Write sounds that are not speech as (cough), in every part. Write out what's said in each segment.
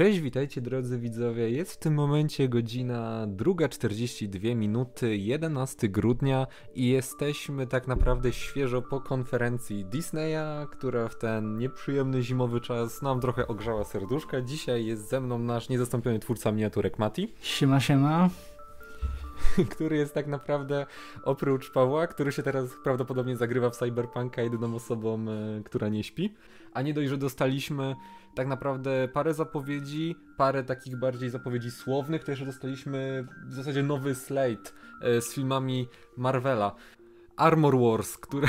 Cześć, witajcie drodzy widzowie. Jest w tym momencie godzina 2.42 minuty, 11 grudnia i jesteśmy tak naprawdę świeżo po konferencji Disneya, która w ten nieprzyjemny zimowy czas nam trochę ogrzała serduszka. Dzisiaj jest ze mną nasz niezastąpiony twórca miniaturek Mati. Siema, siema. (laughs) który jest tak naprawdę oprócz Pawła, który się teraz prawdopodobnie zagrywa w Cyberpunka jedyną osobą, e, która nie śpi. A nie dość, że dostaliśmy tak naprawdę parę zapowiedzi, parę takich bardziej zapowiedzi słownych, to jeszcze dostaliśmy w zasadzie nowy slate z filmami Marvela. Armor Wars, które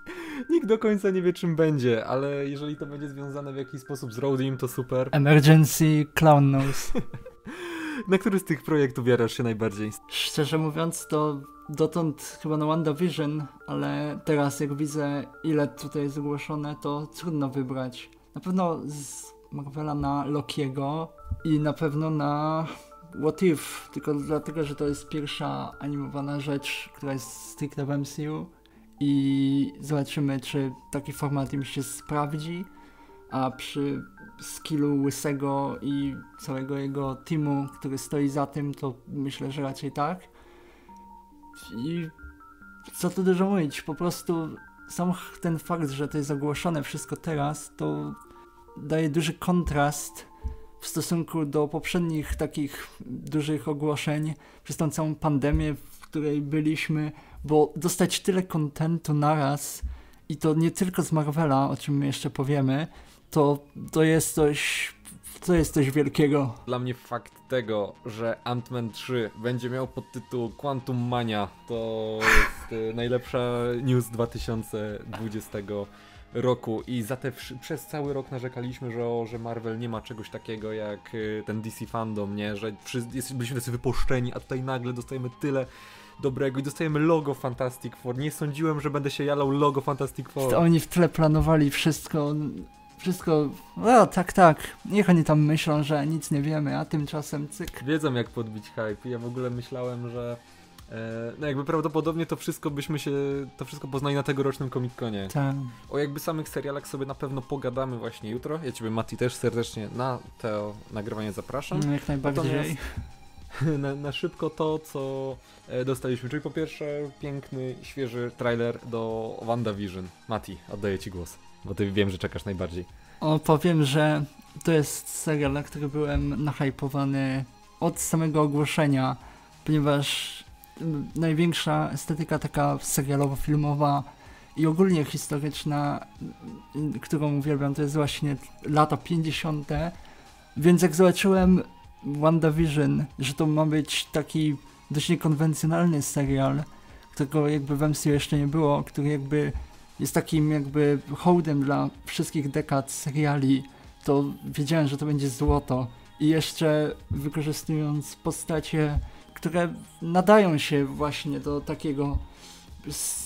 (laughs) nikt do końca nie wie czym będzie, ale jeżeli to będzie związane w jakiś sposób z Roadim, to super. Emergency Clown Nose. (laughs) Na który z tych projektów jarasz się najbardziej? Szczerze mówiąc, to dotąd chyba na WandaVision, ale teraz jak widzę ile tutaj jest zgłoszone, to trudno wybrać. Na pewno z Marvela na Lokiego i na pewno na What If, tylko dlatego, że to jest pierwsza animowana rzecz, która jest stricte w MCU i zobaczymy, czy taki format im się sprawdzi, a przy skillu Łysego i całego jego teamu, który stoi za tym, to myślę, że raczej tak. I co tu dużo mówić, po prostu sam ten fakt, że to jest ogłoszone wszystko teraz, to daje duży kontrast w stosunku do poprzednich takich dużych ogłoszeń przez tą całą pandemię, w której byliśmy, bo dostać tyle kontentu naraz i to nie tylko z Marvela, o czym jeszcze powiemy, to, to jest coś to jest coś wielkiego. Dla mnie fakt tego, że Ant-Man 3 będzie miał podtytuł Quantum Mania, to jest e, najlepsza news 2020 roku i za te przez cały rok narzekaliśmy, że, o, że Marvel nie ma czegoś takiego jak e, ten DC fandom, nie? Że jest, byliśmy tacy wypuszczeni, a tutaj nagle dostajemy tyle dobrego i dostajemy logo Fantastic Four. Nie sądziłem, że będę się jalał logo Fantastic Four. To oni w tle planowali wszystko wszystko, no tak, tak, niech oni tam myślą, że nic nie wiemy, a tymczasem cyk. Wiedzą jak podbić hype. Ja w ogóle myślałem, że no jakby prawdopodobnie to wszystko byśmy się, to wszystko poznali na tegorocznym Comic-Conie. Tak. O jakby samych serialach sobie na pewno pogadamy właśnie jutro. Ja ciebie Mati też serdecznie na to nagrywanie zapraszam. No, jak najbardziej. (laughs) Na, na, szybko to, co e, dostaliśmy. Czyli po pierwsze piękny, świeży trailer do WandaVision. Mati, oddaję ci głos. Bo ty wiem, że czekasz najbardziej. O, powiem, że to jest serial, na który byłem nahypowany od samego ogłoszenia, ponieważ największa estetyka taka serialowo-filmowa i ogólnie historyczna, którą uwielbiam, to jest właśnie lata 50. Więc jak zobaczyłem WandaVision, że to ma być taki dość niekonwencjonalny serial, którego jakby w MCU jeszcze nie było, który jakby jest takim jakby hołdem dla wszystkich dekad seriali, to wiedziałem, że to będzie złoto. I jeszcze wykorzystując postacie, które nadają się właśnie do takiego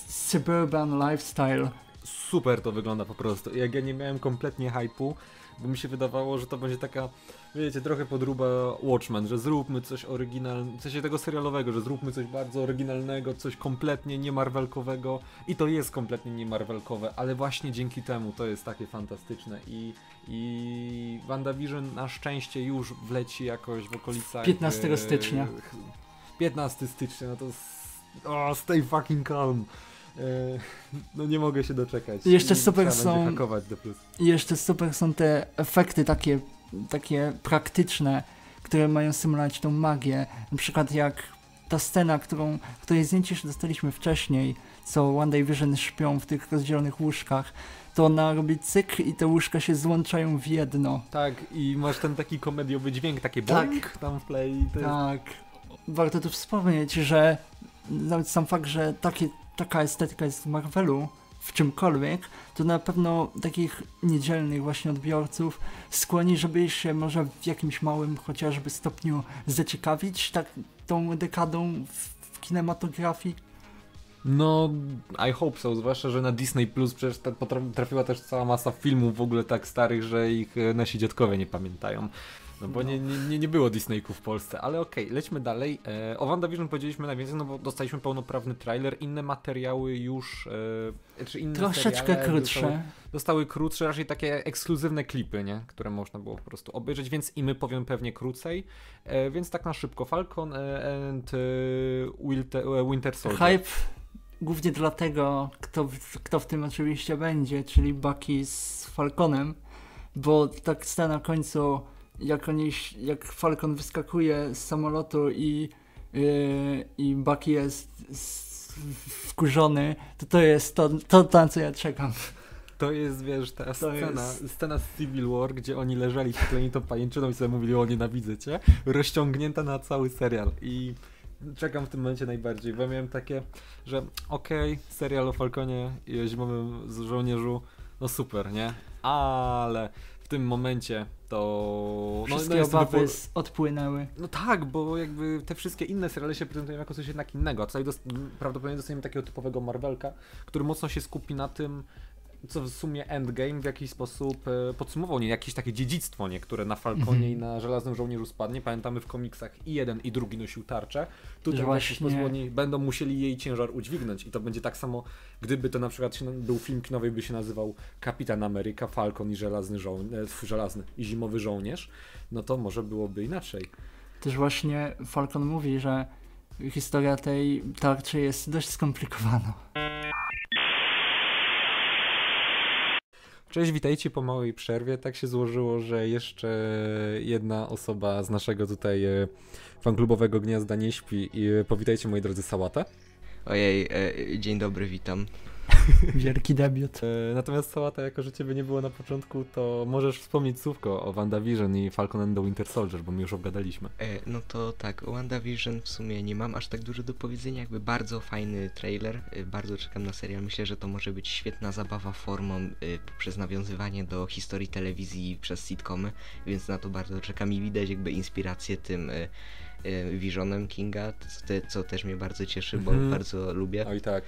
suburban lifestyle. Super to wygląda po prostu. Jak ja nie miałem kompletnie hypu, bo mi się wydawało, że to będzie taka, wiecie, trochę podruba Watchmen, że zróbmy coś oryginalnego, w sensie tego serialowego, że zróbmy coś bardzo oryginalnego, coś kompletnie niemarvelkowego i to jest kompletnie niemarvelkowe, ale właśnie dzięki temu to jest takie fantastyczne i, i WandaVision na szczęście już wleci jakoś w okolicach... 15 e, stycznia. 15 stycznia, no to... Oh, stay fucking calm. E, no nie mogę się doczekać. I jeszcze super są. Jeszcze super są te efekty takie, takie praktyczne, które mają symulować tą magię. Na przykład jak ta scena, którą, której zdjęcie już dostaliśmy wcześniej, co One Day Vision śpią w tych rozdzielonych łóżkach, to ona robi cyk i te łóżka się złączają w jedno. Tak, i masz ten taki komediowy dźwięk, takie tak. tam w play. Tak. Warto tu wspomnieć, że nawet sam fakt, że takie taka estetyka jest w Marvelu, w czymkolwiek, to na pewno takich niedzielnych właśnie odbiorców skłoni, żeby się może w jakimś małym chociażby stopniu zaciekawić tak tą dekadą w, kinematografii. No, I hope so, zwłaszcza, że na Disney Plus przecież trafiła też cała masa filmów w ogóle tak starych, że ich e, nasi dziadkowie nie pamiętają. No bo No. Nie, nie, nie było Disneyku w Polsce, ale okej, lećmy dalej. E, o WandaVision powiedzieliśmy najwięcej, no bo dostaliśmy pełnoprawny trailer, inne materiały już, e, czy inne Troszeczkę krótsze. Dostały, dostały krótsze, raczej takie ekskluzywne klipy, nie? Które można było po prostu obejrzeć, więc i my powiem pewnie krócej. E, więc tak na szybko, Falcon e, and e, Winter, e, Winter Soldier. Hype głównie dlatego, kto, kto w tym oczywiście będzie, czyli Bucky z Falconem, bo tak scena na końcu, jak oni, jak Falcon wyskakuje z samolotu i, yy, i Bucky jest wkurzony, to to jest to, to na co ja czekam. To jest, wiesz, ta scena, jest- scena z Civil War, gdzie oni leżeli przyklejeni tą pajęczyną i sobie mówili, o nienawidzę cię, rozciągnięta na cały serial i czekam w tym momencie najbardziej, bo miałem takie, że okej, serial o Falconie i o zimowym z- żołnierzu, no super, nie? Ale w tym momencie to... Wszystkie no, jest obawy s- odpłynęły. no tak, bo jakby te wszystkie inne seriale się prezentują jako coś jednak innego, a tutaj dos- prawdopodobnie dostaniemy takiego typowego Marvelka, który mocno się skupi na tym, co w sumie Endgame w jakiś sposób e, podsumował, nie jakieś takie dziedzictwo, nie, które na Falconie Mhm. i na Żelaznym Żołnierzu spadnie. Pamiętamy w komiksach i jeden i drugi nosił tarczę. Tutaj właśnie- oni będą musieli jej ciężar udźwignąć i to będzie tak samo, gdyby to na przykład był film kinowy, by się nazywał Kapitan Ameryka, Falcon i Żelazny Żołnierz, Żelazny i Zimowy Żołnierz, no to może byłoby inaczej. Też właśnie Falcon mówi, że historia tej tarczy jest dość skomplikowana. Cześć, witajcie po małej przerwie. Tak się złożyło, że jeszcze jedna osoba z naszego tutaj e, fanklubowego gniazda nie śpi. I e, powitajcie moi drodzy Sałatę. Ojej, e, dzień dobry, witam. (laughs) Wielki debiut. E, Natomiast Sałata, jako że ciebie nie było na początku, to możesz wspomnieć słówko o WandaVision i Falcon and the Winter Soldier, bo my już obgadaliśmy. E, no to tak, o WandaVision w sumie nie mam aż tak dużo do powiedzenia, jakby bardzo fajny trailer, e, bardzo czekam na serial, myślę, że to może być świetna zabawa formą e, poprzez nawiązywanie do historii telewizji przez sitcomy, więc na to bardzo czekam i widać jakby inspirację tym Visionem Kinga, co, te, co też mnie bardzo cieszy, bo Mhm. bardzo lubię. Oj tak.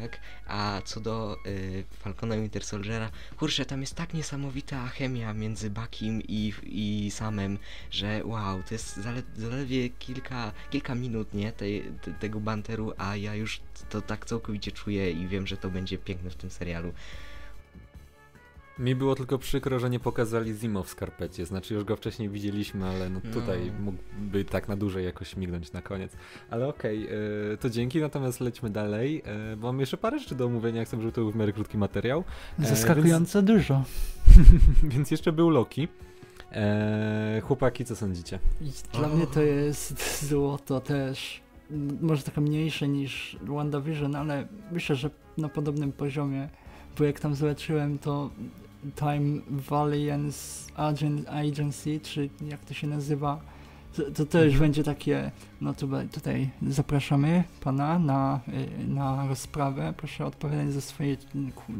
Tak? A co do y, Falcona Winter Soldiera, kurczę, tam jest tak niesamowita chemia między Buckim i, i Samem, że wow, to jest zale, zaledwie kilka, kilka minut, nie, tej, te, tego banteru, a ja już to tak całkowicie czuję i wiem, że to będzie piękne w tym serialu. Mi było tylko przykro, że nie pokazali Zimo w skarpecie. Znaczy już go wcześniej widzieliśmy, ale no tutaj No. mógłby tak na dłużej jakoś mignąć na koniec. Ale okej, e, to dzięki, natomiast lećmy dalej. E, bo mam jeszcze parę rzeczy do omówienia, jak chcę, żeby to był w miarę krótki materiał. E, Zaskakująco dużo. (laughs) Więc jeszcze był Loki. E, chłopaki, co sądzicie? Dla mnie to jest (laughs) złoto też. Może trochę mniejsze niż WandaVision, ale myślę, że na podobnym poziomie. Bo jak tam zobaczyłem to Time Valiance Agen- Agency, czy jak to się nazywa, to, to też Mhm. będzie takie, no to tutaj zapraszamy pana na, y, na rozprawę, proszę odpowiadać za swoje,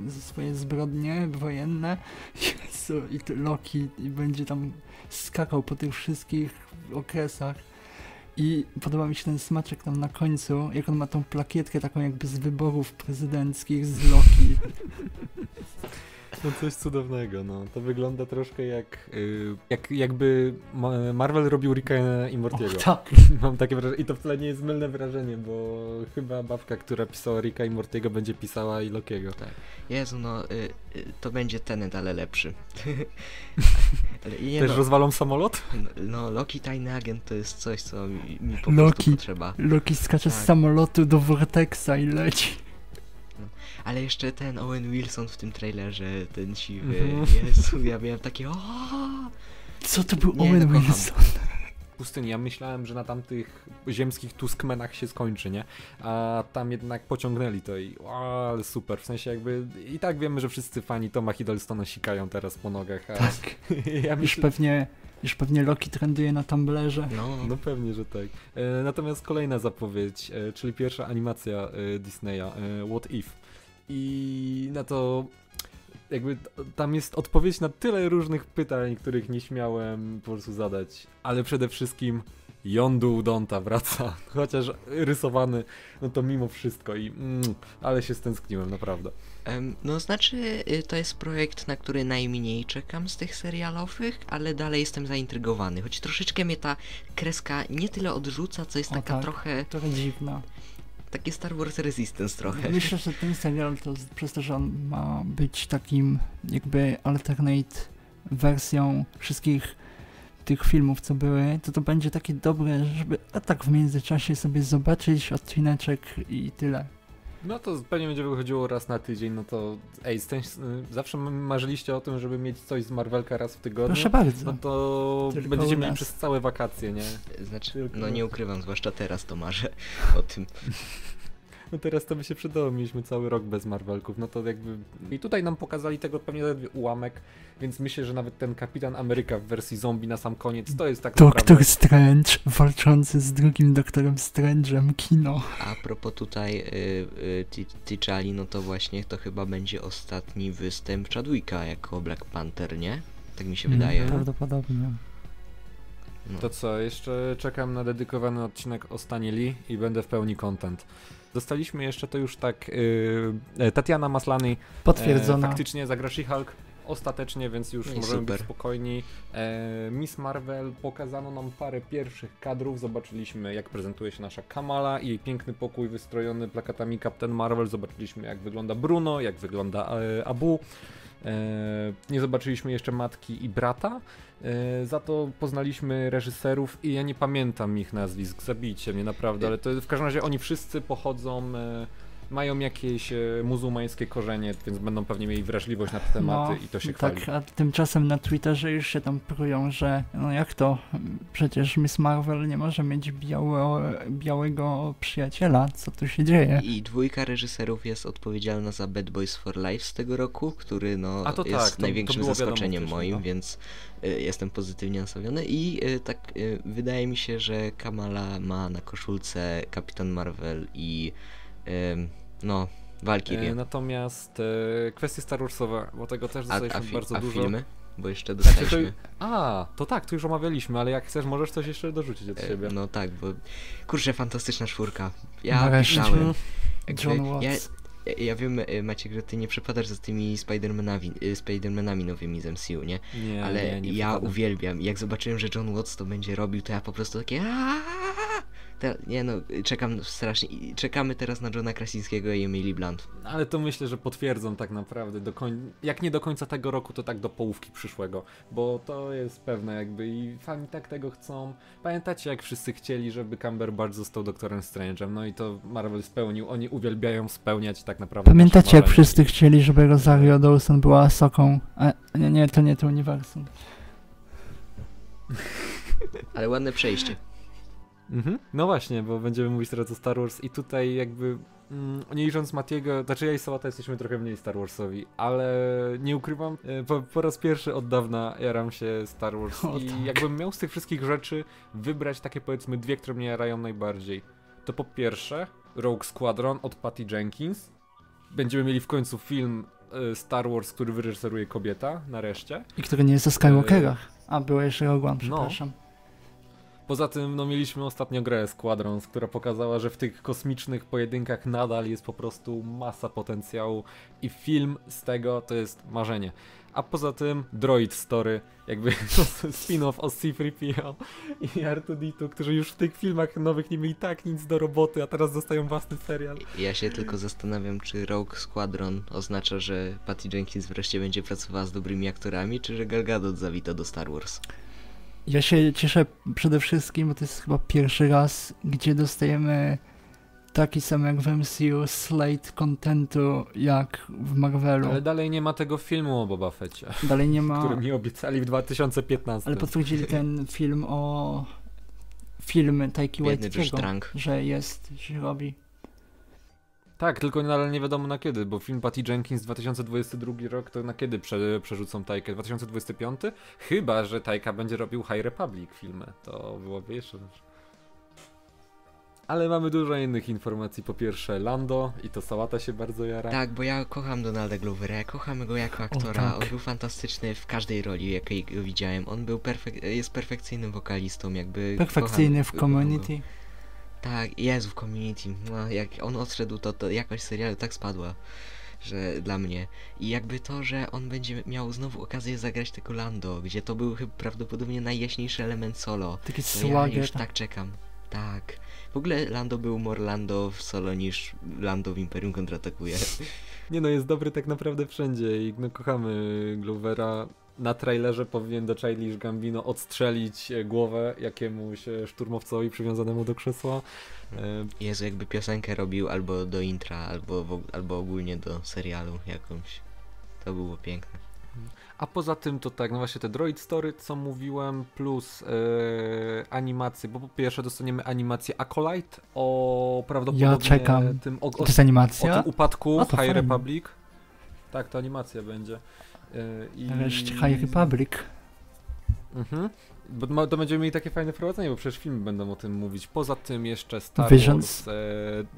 za swoje zbrodnie wojenne. (laughs) Jezu, i to Loki i będzie tam skakał po tych wszystkich okresach. I podoba mi się ten smaczek tam na końcu, jak on ma tą plakietkę taką jakby z wyborów prezydenckich z Loki. (laughs) No coś cudownego, no. To wygląda troszkę jak, y, jak jakby Ma- Marvel robił Ricka i Mortiego. O, tak. (laughs) Mam takie wrażenie, i to wcale nie jest mylne wrażenie, bo chyba babka, która pisała Ricka i Mortiego będzie pisała i Lokiego. Jezu, no, y, y, to będzie Tenet, ale lepszy. (laughs) Też no, rozwalą samolot? no, Loki Tajny Agent to jest coś, co mi, mi po Loki. prostu potrzeba. Loki skacze z Tak. samolotu do Vortexa i leci. Ale jeszcze ten Owen Wilson w tym trailerze, ten siwy, Mhm. Jezu, ja miałem takie o. Co to był Nie, Owen no kocham. Wilson? Pustyni. Ja myślałem, że na tamtych ziemskich tuskmenach się skończy, nie? A tam jednak pociągnęli to i o, ale super. W sensie jakby i tak wiemy, że wszyscy fani Toma Hiddlestona sikają teraz po nogach, a Tak. (laughs) ja Już myślę, pewnie, już pewnie Loki trenduje na Tumblerze. No, No pewnie, że tak. E, natomiast kolejna zapowiedź, e, czyli pierwsza animacja e, Disneya, e, What If. I na to jakby tam jest odpowiedź na tyle różnych pytań, których nie śmiałem po prostu zadać, ale przede wszystkim Yondu Udonta wraca, (laughs) chociaż rysowany, no to mimo wszystko i mm, ale się stęskniłem, naprawdę. No znaczy, y, to jest projekt, na który najmniej czekam z tych serialowych, ale dalej jestem zaintrygowany, choć troszeczkę mnie ta kreska nie tyle odrzuca, co jest O taka tak. trochę, Trochę dziwna. Takie Star Wars Resistance trochę. Myślę, że ten serial to przez to, że on ma być takim jakby alternate wersją wszystkich tych filmów, co były, to to będzie takie dobre, żeby a tak w międzyczasie sobie zobaczyć odcineczek i tyle. No to pewnie będzie wychodziło raz na tydzień, no to ej, y, zawsze marzyliście o tym, żeby mieć coś z Marvelka raz w tygodniu. Proszę bardzo. No to Tylko będziecie mieli przez całe wakacje, nie? Znaczy, Tylko- no nie ukrywam, zwłaszcza teraz to marzę (laughs) o tym. No teraz to by się przydało, mieliśmy cały rok bez Marvelków, no to jakby... I tutaj nam pokazali tego pewnie ledwie ułamek, więc myślę, że nawet ten Kapitan Ameryka w wersji zombie na sam koniec, to jest tak naprawdę... Doktor Strange walczący z drugim Doktorem Strange'em kino. A propos tutaj y, y, T'Challi, no to właśnie to chyba będzie ostatni występ Chadwicka jako Black Panther, nie? Tak mi się Mhm. wydaje. Prawdopodobnie. No. To co, jeszcze czekam na dedykowany odcinek o Stanie Lee i będę w pełni content. Dostaliśmy jeszcze to już tak, yy, Tatiana Maslany Potwierdzona. E, faktycznie zagra She-Hulk ostatecznie, więc już No i możemy super. być spokojni. E, Miss Marvel pokazano nam parę pierwszych kadrów, zobaczyliśmy jak prezentuje się nasza Kamala i jej piękny pokój wystrojony plakatami Captain Marvel, zobaczyliśmy jak wygląda Bruno, jak wygląda e, Abu. E, nie zobaczyliśmy jeszcze matki i brata, e, za to poznaliśmy reżyserów i ja nie pamiętam ich nazwisk, zabijcie mnie naprawdę, ale to w każdym razie oni wszyscy pochodzą, e, mają jakieś e, muzułmańskie korzenie, więc będą pewnie mieli wrażliwość na te tematy i to się chwali. Tak, a tymczasem na Twitterze już się tam prują, że no jak to, przecież Miss Marvel nie może mieć białego przyjaciela, co tu się dzieje? I dwójka reżyserów jest odpowiedzialna za Bad Boys for Life z tego roku, który no A to jest tak, to- największym to wiadomo zaskoczeniem moim, no. więc y, jestem pozytywnie nastawiony i y, tak wydaje mi się, że Kamala ma na koszulce Kapitan Marvel i no Valkyrie. E, natomiast e, kwestie Star Warsowe, bo tego też a, dostaliśmy a, fi- bardzo a dużo. filmy? Bo jeszcze Znaczy, to, dostaliśmy. a, to tak, to już omawialiśmy, ale jak chcesz, możesz coś jeszcze dorzucić od e, siebie. No tak, bo kurczę, fantastyczna czwórka. Ja Nareszcie. pisałem. (laughs) John ja, Watts. ja- ja wiem, e, Maciek, że ty nie przepadasz za tymi Spider-Manami, e, Spider-Manami nowymi z MCU, nie? nie, Ale nie, nie ja przepadam. uwielbiam. Jak zobaczyłem, że John Watts to będzie robił, to ja po prostu takie. Te, nie no, czekam strasznie. i Czekamy teraz na Johna Krasińskiego i Emily Blunt. Ale to myślę, że potwierdzą tak naprawdę, do koń... jak nie do końca tego roku, to tak do połówki przyszłego, bo to jest pewne jakby i fani tak tego chcą. Pamiętacie jak wszyscy chcieli, żeby Cumberbatch został doktorem Strange'em, no i to Marvel spełnił, oni uwielbiają spełniać tak naprawdę Pamiętacie jak wszyscy chcieli, żeby Rosario Dawson była soką? A, nie, nie, to nie to uniwersum. Ale ładne przejście. Mhm. No właśnie, bo będziemy mówić teraz o Star Wars i tutaj jakby mm, nie licząc Matiego, znaczy ja i Sałata jesteśmy trochę mniej Star Warsowi, ale nie ukrywam, e, po, po raz pierwszy od dawna jaram się Star Wars O i tak. jakbym miał z tych wszystkich rzeczy wybrać takie powiedzmy dwie, które mnie jarają najbardziej, to po pierwsze Rogue Squadron od Patty Jenkins. Będziemy mieli w końcu film e, Star Wars, który wyreżyseruje kobieta, nareszcie. I który nie jest o Skywalkerach. A, była jeszcze Rogue One, No. Poza tym, no mieliśmy ostatnio grę Squadrons, która pokazała, że w tych kosmicznych pojedynkach nadal jest po prostu masa potencjału i film z tego to jest marzenie. A poza tym Droid Story, jakby (laughs) spin-off o C-3PO i R2-D2, którzy już w tych filmach nowych nie mieli tak nic do roboty, a teraz dostają własny serial. Ja się tylko zastanawiam, czy Rogue Squadron oznacza, że Patty Jenkins wreszcie będzie pracowała z dobrymi aktorami, czy że Gal Gadot zawita do Star Wars. Ja się cieszę przede wszystkim, bo to jest chyba pierwszy raz, gdzie dostajemy taki sam jak w MCU slate contentu jak w Marvelu. Ale dalej nie ma tego filmu o Boba Fetcie, Dalej nie ma... (laughs) który mi obiecali w 2015. Ale potwierdzili ten film o... Film Taiki Waititiego, że jest, się robi. Tak, tylko nadal nie wiadomo na kiedy, bo film Patty Jenkins 2022 rok to na kiedy prze, przerzucą Tajkę? 2025? Chyba, że Tajka będzie robił High Republic filmy. To byłoby jeszcze lepsze. Ale mamy dużo innych informacji. Po pierwsze Lando i to Sałata się bardzo jara. Tak, bo ja kocham Donalda Glovera, ja kocham go jako aktora. tak. On był fantastyczny w każdej roli, jakiej go widziałem. On był perfek- jest perfekcyjnym wokalistą, jakby. Perfekcyjny w kocham- kocham go. Tak, jest w community. No, jak on odszedł, to, to jakość serialu tak spadła, że dla mnie. I jakby to, że on będzie miał znowu okazję zagrać tego Lando, gdzie to był chyba prawdopodobnie najjaśniejszy element solo. Taki To ja już tak czekam. Tak. W ogóle Lando był more Lando w solo niż Lando w Imperium kontratakuje. (laughs) Nie no, jest dobry tak naprawdę wszędzie i no kochamy Glovera. Na trailerze powinien do Childish Gambino odstrzelić e, głowę jakiemuś e, szturmowcowi przywiązanemu do krzesła. E, Jezu, jakby piosenkę robił albo do intra, albo, albo ogólnie do serialu jakąś. To było piękne. A poza tym to tak, no właśnie te Droid Story, co mówiłem, plus e, animacje, bo po pierwsze dostaniemy animację Acolyte o prawdopodobnie Ja czekam. tym o, To o, o tym upadku to High fajnie. Republic. Tak, to animacja będzie. E, i... Nareszcie High Republic. Mhm. Bo to będziemy mieli takie fajne wprowadzenie, bo przecież filmy będą o tym mówić. Poza tym jeszcze Star Visions. Wars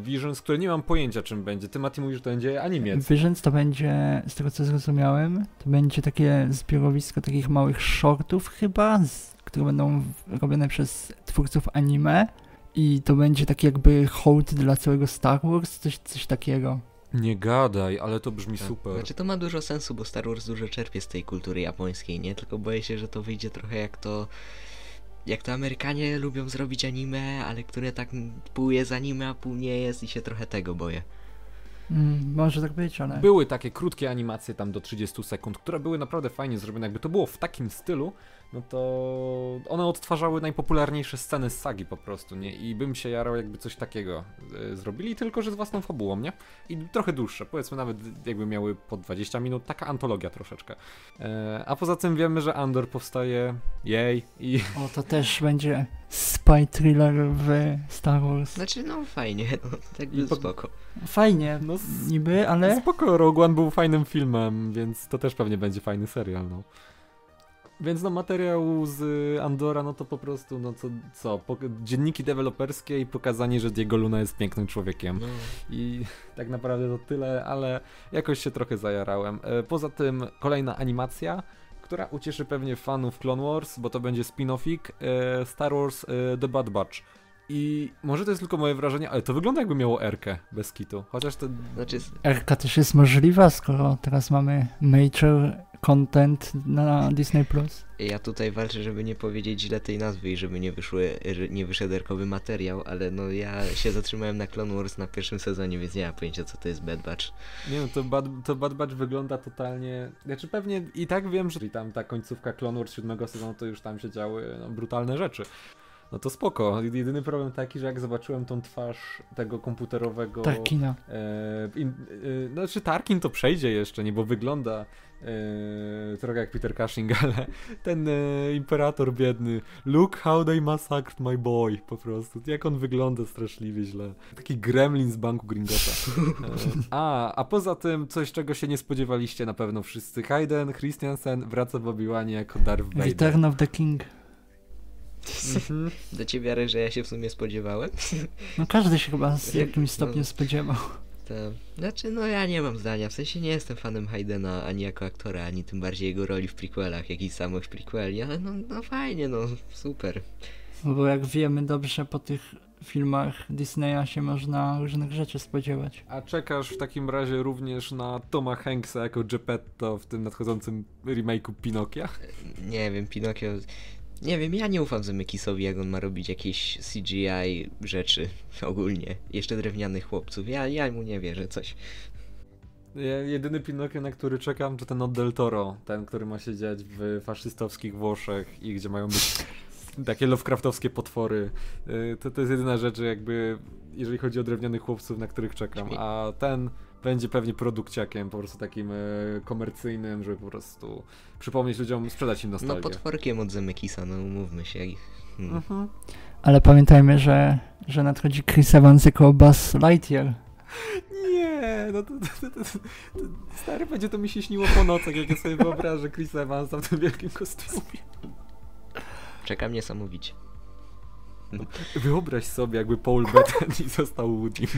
e, Visions, które nie mam pojęcia czym będzie. Ty Mati mówisz, że to będzie animiec. Visions to będzie, z tego co zrozumiałem, to będzie takie zbiorowisko takich małych shortów chyba, z, które będą robione przez twórców anime i to będzie taki jakby hołd dla całego Star Wars, coś, coś takiego. Nie gadaj, ale to brzmi Tak. super. Znaczy to ma dużo sensu, bo Star Wars dużo czerpie z tej kultury japońskiej, nie? Tylko boję się, że to wyjdzie trochę jak to... Jak to Amerykanie lubią zrobić anime, ale które tak pół jest anime, a pół nie jest i się trochę tego boję. Mm, może tak być, ale... Były takie krótkie animacje tam do 30 sekund, które były naprawdę fajnie zrobione. Jakby to było w takim stylu, no to one odtwarzały najpopularniejsze sceny z sagi po prostu, nie? I bym się jarał, jakby coś takiego e, zrobili, tylko że z własną fabułą, nie? I trochę dłuższe, powiedzmy nawet jakby miały po 20 minut, taka antologia troszeczkę. E, a poza tym wiemy, że Andor powstaje, jej, i O, to też będzie spy thriller w Star Wars. Znaczy no fajnie, no tak by po- spoko. Fajnie, no niby, ale... Spoko, Rogue One był fajnym filmem, więc to też pewnie będzie fajny serial, no. Więc no materiał z Andora, no to po prostu, no co, co dzienniki deweloperskie i pokazanie, że Diego Luna jest pięknym człowiekiem. No, I (laughs) tak naprawdę to tyle, ale jakoś się trochę zajarałem. E, Poza tym kolejna animacja, która ucieszy pewnie fanów Clone Wars, bo to będzie spin-offik e, Star Wars e, The Bad Batch. I może to jest tylko moje wrażenie, ale to wygląda jakby miało Erkę bez kitu. Chociaż to znaczy RK też jest możliwa, skoro teraz mamy major content na Disney+. Plus. ja tutaj walczę, żeby nie powiedzieć źle tej nazwy i żeby nie, wyszły, nie wyszedł erkowy materiał, ale no ja się zatrzymałem na Clone Wars na pierwszym sezonie, więc nie mam pojęcia co to jest Bad Batch. Nie no, to Bad, to Bad Batch wygląda totalnie... Znaczy pewnie i tak wiem, że tam ta końcówka Clone Wars siódmego sezonu to już tam się działy no, brutalne rzeczy. No to spoko. Jedyny problem taki, że jak zobaczyłem tą twarz tego komputerowego... Tarkina. E, in, e, znaczy Tarkin to przejdzie jeszcze, nie, bo wygląda e, trochę jak Peter Cushing, (laughs) ale ten e, imperator biedny, look how they massacred my boy, po prostu. Jak on wygląda straszliwie źle. Taki gremlin z banku Gringota. E, a, a poza tym coś, czego się nie spodziewaliście na pewno wszyscy. Hayden Christiansen wraca w Obi-Wanie jako Darth Vader. Return of the King. Mhm. (laughs) Do ciebie wiarę, że ja się w sumie spodziewałem. No każdy się chyba z (laughs) Jak- jakimś stopniu no. spodziewał. To, znaczy, no ja nie mam zdania, w sensie nie jestem fanem Haydena ani jako aktora, ani tym bardziej jego roli w prequelach, jak i samych prequeli, ale no, no fajnie, no super. No Bo jak wiemy dobrze, po tych filmach Disneya się można różnych rzeczy spodziewać. A czekasz w takim razie również na Toma Hanksa jako Geppetto w tym nadchodzącym remake'u Pinokia? Nie wiem, Pinokio... Nie wiem, ja nie ufam Zemekisowi, jak on ma robić jakieś CGI rzeczy (laughs) ogólnie. Jeszcze drewnianych chłopców. Ja, ja mu nie wierzę, coś. Jedyny Pinokio, na który czekam, to ten od Del Toro, ten, który ma się dziać w faszystowskich Włoszech i gdzie mają być (laughs) takie Lovecraftowskie potwory. Y, To, to jest jedyna rzecz, jakby, jeżeli chodzi o drewnianych chłopców, na których czekam, a ten będzie pewnie produkciakiem, po prostu takim e, komercyjnym, żeby po prostu przypomnieć ludziom, sprzedać im No nostalgię. potworkiem od Zemekisa, no umówmy się. Hmm. Mhm. Ale pamiętajmy, że, że nadchodzi Chris Evans jako Buzz Lightyear. Nie, no to, to, to, to, to stary będzie to mi się śniło po nocach, jak ja sobie wyobrażę Chris Evansa w tym wielkim kostiumie. Czekam niesamowicie. Wyobraź sobie, jakby Paul Bettany (laughs) został Woody. (laughs)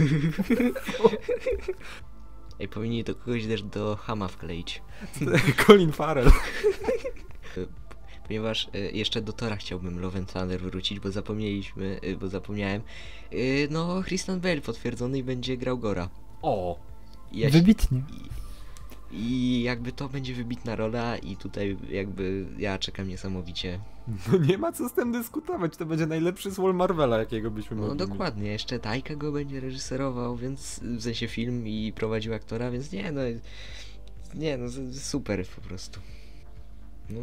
Ej, powinni to kogoś też do Hama wkleić. (laughs) Colin Farrell. (laughs) Ponieważ y, jeszcze do Tora chciałbym Love and Thunder wrócić, bo zapomnieliśmy, y, bo zapomniałem. Y, no, Christian Bale potwierdzony i będzie grał Gora. O! Ja się- Wybitnie. I jakby to będzie wybitna rola i tutaj jakby ja czekam niesamowicie. No nie ma co z tym dyskutować, to będzie najlepszy słol Marvela, jakiego byśmy No mogli mieć. dokładnie, jeszcze Tajka go będzie reżyserował, więc w sensie film i prowadził aktora, więc nie no, nie no, z- super po prostu. No,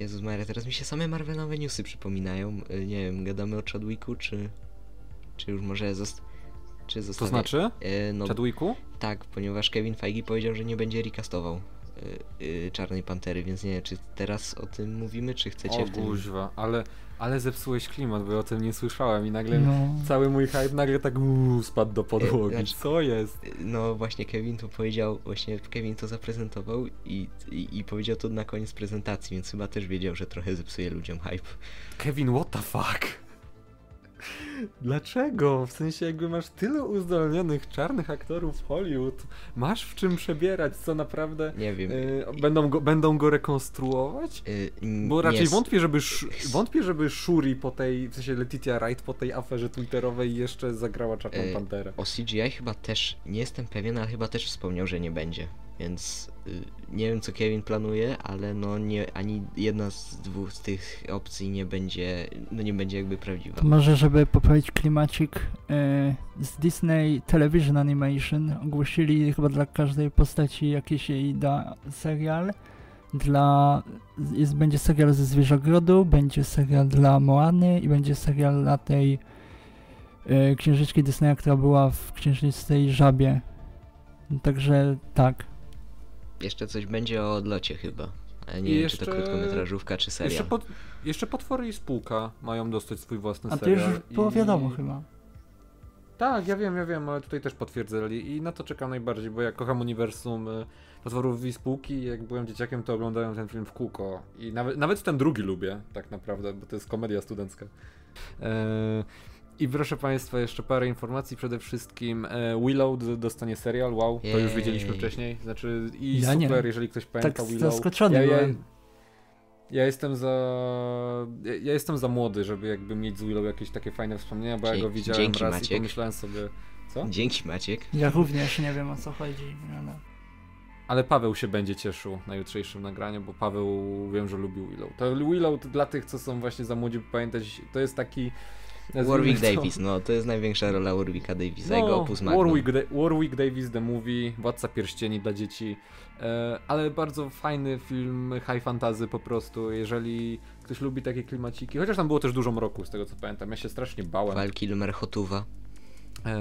Jezus Maria, teraz mi się same Marvelowe newsy przypominają. Nie wiem, gadamy o Chadwicku, czy, czy już może zost... czy To zostawię? znaczy? E, no Chadwicku? tak, ponieważ Kevin Feige powiedział, że nie będzie recastował y, y, Czarnej Pantery, więc nie wiem, czy teraz o tym mówimy, czy chcecie O w tym... guźwa, ale, ale zepsułeś klimat, bo ja o tym nie słyszałem i nagle No. cały mój hype nagle tak uuu, spadł do podłogi. znaczy- Co jest? No właśnie Kevin to powiedział, właśnie Kevin to zaprezentował i, i, i powiedział to na koniec prezentacji, więc chyba też wiedział, że trochę zepsuje ludziom hype. Kevin, what the fuck? Dlaczego? W sensie jakby masz tyle uzdolnionych czarnych aktorów w Hollywood, masz w czym przebierać, co naprawdę Nie wiem. y, będą, go, będą go rekonstruować? y, Bo raczej wątpię, żeby, wątpię, żeby Shuri po tej, w sensie Letitia Wright po tej aferze twitterowej jeszcze zagrała Czarną Y, Panterę. O CGI chyba też, nie jestem pewien, ale chyba też wspomniał, że nie będzie. Więc y, nie wiem co Kevin planuje, ale no nie, ani jedna z dwóch z tych opcji nie będzie, no nie będzie jakby prawdziwa. To może, żeby poprawić klimacik, e, z Disney Television Animation ogłosili chyba dla każdej postaci jakiś jej da serial. Dla, jest, będzie serial ze Zwierzogrodu, będzie serial dla Moany i będzie serial dla tej e, księżyczki Disneya, która była w księżniczej żabie. Także tak. Jeszcze coś będzie o odlocie chyba. Ale nie I wiem, czy to jeszcze- krótkometrażówka, czy serial. Jeszcze, pot, jeszcze Potwory i Spółka mają dostać swój własny A to serial. już było i- wiadomo chyba. Tak, ja wiem, ja wiem, ale tutaj też potwierdzili i na to czekam najbardziej, bo ja kocham uniwersum y, Potworów i Spółki jak byłem dzieciakiem, to oglądałem ten film w kółko i nawet, nawet ten drugi lubię, tak naprawdę, bo to jest komedia studencka. E, I proszę Państwa, jeszcze parę informacji. Przede wszystkim e, Willow d- dostanie serial, wow, to już wiedzieliśmy wcześniej. Znaczy, i Ja nie. super, jeżeli ktoś pamięta Tak Willow. zaskoczony ja, ja, byłem. ja jestem za. Ja, ja jestem za młody, żeby jakby mieć z Willow jakieś takie fajne wspomnienia, bo ja Dzie- go widziałem dzięki, raz i Maciek. pomyślałem sobie. Co? Dzięki Maciek. Ja również nie wiem o co chodzi, ale... Ale Paweł się będzie cieszył na jutrzejszym nagraniu, bo Paweł wiem, że lubił Willow. To Willow to dla tych, co są właśnie za młodzi, by pamiętać, to jest taki. Warwick Davis, no to jest największa rola Warwicka Davisa, jego opus magnum. No, Warwick, Da- Warwick Davis The Movie, Władca Pierścieni dla dzieci, e, ale bardzo fajny film high fantasy po prostu, jeżeli ktoś lubi takie klimaciki, chociaż tam było też dużo mroku z tego co pamiętam, ja się strasznie bałem. Val Kilmer Hotuwa. E,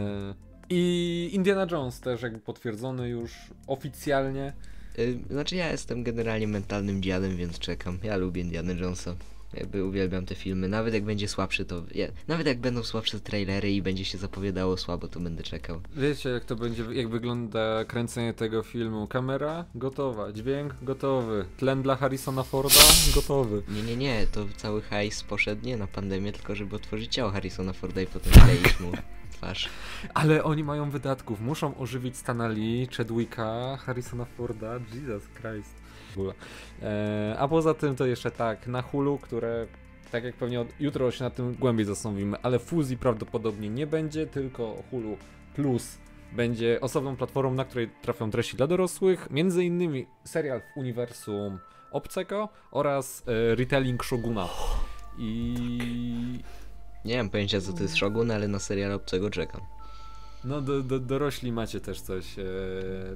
I Indiana Jones też jakby potwierdzony już oficjalnie. Y, Znaczy ja jestem generalnie mentalnym dziadem, więc czekam. Ja lubię Indiana Jonesa. Jakby uwielbiam te filmy. Nawet jak będzie słabszy, to. Ja, nawet jak będą słabsze trailery i będzie się zapowiadało słabo, to będę czekał. Wiecie jak to będzie, jak wygląda kręcenie tego filmu. Kamera gotowa, dźwięk gotowy, tlen dla Harrisona Forda gotowy. Nie, nie, nie, to cały hajs poszedł nie na pandemię, tylko żeby otworzyć ciało Harrisona Forda i potem kleić mu twarz. Ale oni mają wydatków, muszą ożywić Stana Lee, Chadwicka, Harrisona Forda, Jesus Christ. Ogóle. E, a poza tym to jeszcze tak, na Hulu, które tak jak pewnie od, jutro się nad tym głębiej zastanowimy, ale fuzji prawdopodobnie nie będzie, tylko Hulu Plus będzie osobną platformą, na której trafią treści dla dorosłych, między innymi serial w uniwersum Obcego oraz e, retelling Shoguna. I Nie mam pojęcia co to jest Shogun, ale na serial obcego czekam. No do, do, dorośli macie też coś e,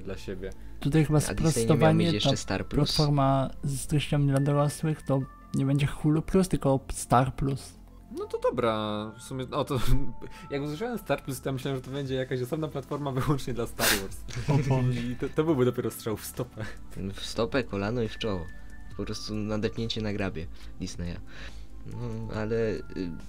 dla siebie. Tutaj chyba sprostowanie, jeszcze Star Plus. platforma z treściami dla dorosłych to nie będzie Hulu Plus, tylko Star Plus. No to dobra, w sumie, no to (laughs) jak usłyszałem Star Plus, to ja myślałem, że to będzie jakaś osobna platforma wyłącznie dla Star Wars. (laughs) I to, to byłby dopiero strzał w stopę. W stopę, kolano i w czoło. Po prostu nadepnięcie na grabie Disneya. No, ale y,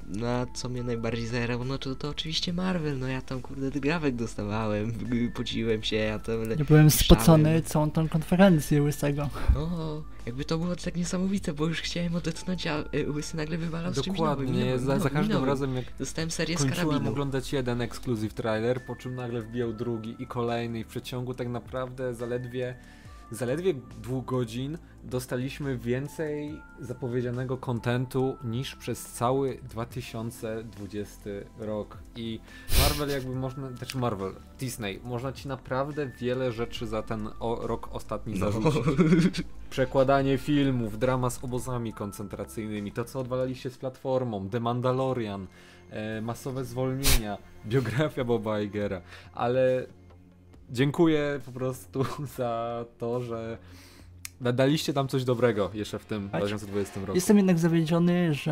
no, co mnie najbardziej zajarało, no to, to oczywiście Marvel, no ja tam kurde grawek dostawałem, y, pociłem się, ja tam le- Ja byłem spocony całą tą konferencję łysego. No, jakby to było tak niesamowite, bo już chciałem odetchnąć, a y, Łysy nagle wywalał z czymś nowym. Dokładnie, za, za nowym, każdym razem jak Dostałem serię z kończyłem karabinu. oglądać jeden ekskluzyw trailer, po czym nagle wbijał drugi i kolejny i w przeciągu tak naprawdę zaledwie zaledwie dwóch godzin dostaliśmy więcej zapowiedzianego kontentu niż przez cały 2020 rok i Marvel jakby można, znaczy Marvel, Disney, można ci naprawdę wiele rzeczy za ten o, rok ostatni No. zarzucić. Przekładanie filmów, drama z obozami koncentracyjnymi, to co odwalaliście z platformą, The Mandalorian, e, masowe zwolnienia, (laughs) biografia Boba Igera, ale dziękuję po prostu (laughs) za to, że daliście tam coś dobrego jeszcze w tym Tak. 2020 roku. Jestem jednak zawiedziony, że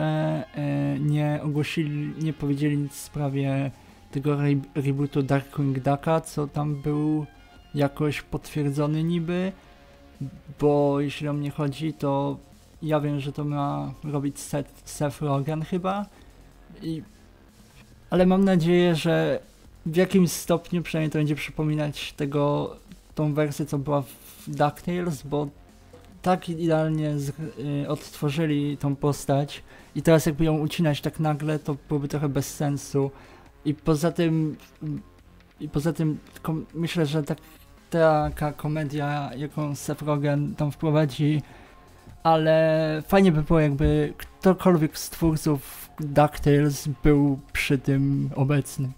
e, nie ogłosili, nie powiedzieli nic w sprawie tego re rebootu Darkwing Ducka, co tam był jakoś potwierdzony niby, bo jeśli o mnie chodzi, to ja wiem, że to ma robić Seth, Seth Rogen chyba, I, ale mam nadzieję, że w jakimś stopniu przynajmniej to będzie przypominać tego, tą wersję, co była w DuckTales, bo tak idealnie z, y, odtworzyli tą postać i teraz jakby ją ucinać tak nagle, to byłoby trochę bez sensu. I poza tym, i poza tym kom, myślę, że tak, taka komedia, jaką Seth Rogen tam wprowadzi, ale fajnie by było jakby ktokolwiek z twórców DuckTales był przy tym obecny.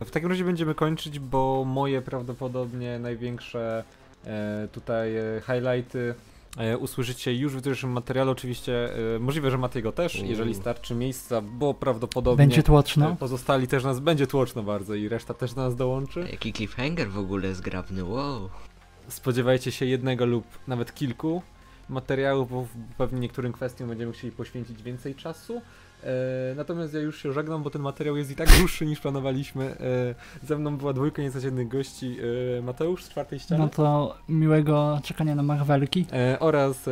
W takim razie będziemy kończyć, bo moje prawdopodobnie największe e, tutaj e, highlighty e, usłyszycie już w jutrzejszym materiale. Oczywiście e, możliwe, że Matego też, Uuu. jeżeli starczy miejsca, bo prawdopodobnie Będzie tłoczno. e, pozostali też nas będzie tłoczno bardzo i reszta też do nas dołączy. Jaki cliffhanger w ogóle zgrabny, wow. Spodziewajcie się jednego lub nawet kilku materiałów, bo w- pewnie niektórym kwestiom będziemy chcieli poświęcić więcej czasu. E, natomiast ja już się żegnam, bo ten materiał jest i tak dłuższy niż planowaliśmy. E, ze mną była dwójka niecodziennych gości e, Mateusz z czwartej ściany No to miłego czekania na Marvelki. oraz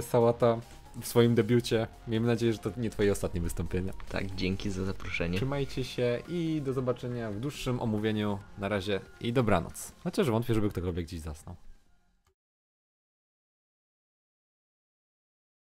Sałata w swoim debiucie. Miejmy nadzieję, że to nie twoje ostatnie wystąpienia. Tak, dzięki za zaproszenie. Trzymajcie się i do zobaczenia w dłuższym omówieniu. Na razie i dobranoc. Chociaż wątpię, żeby ktokolwiek dziś zasnął.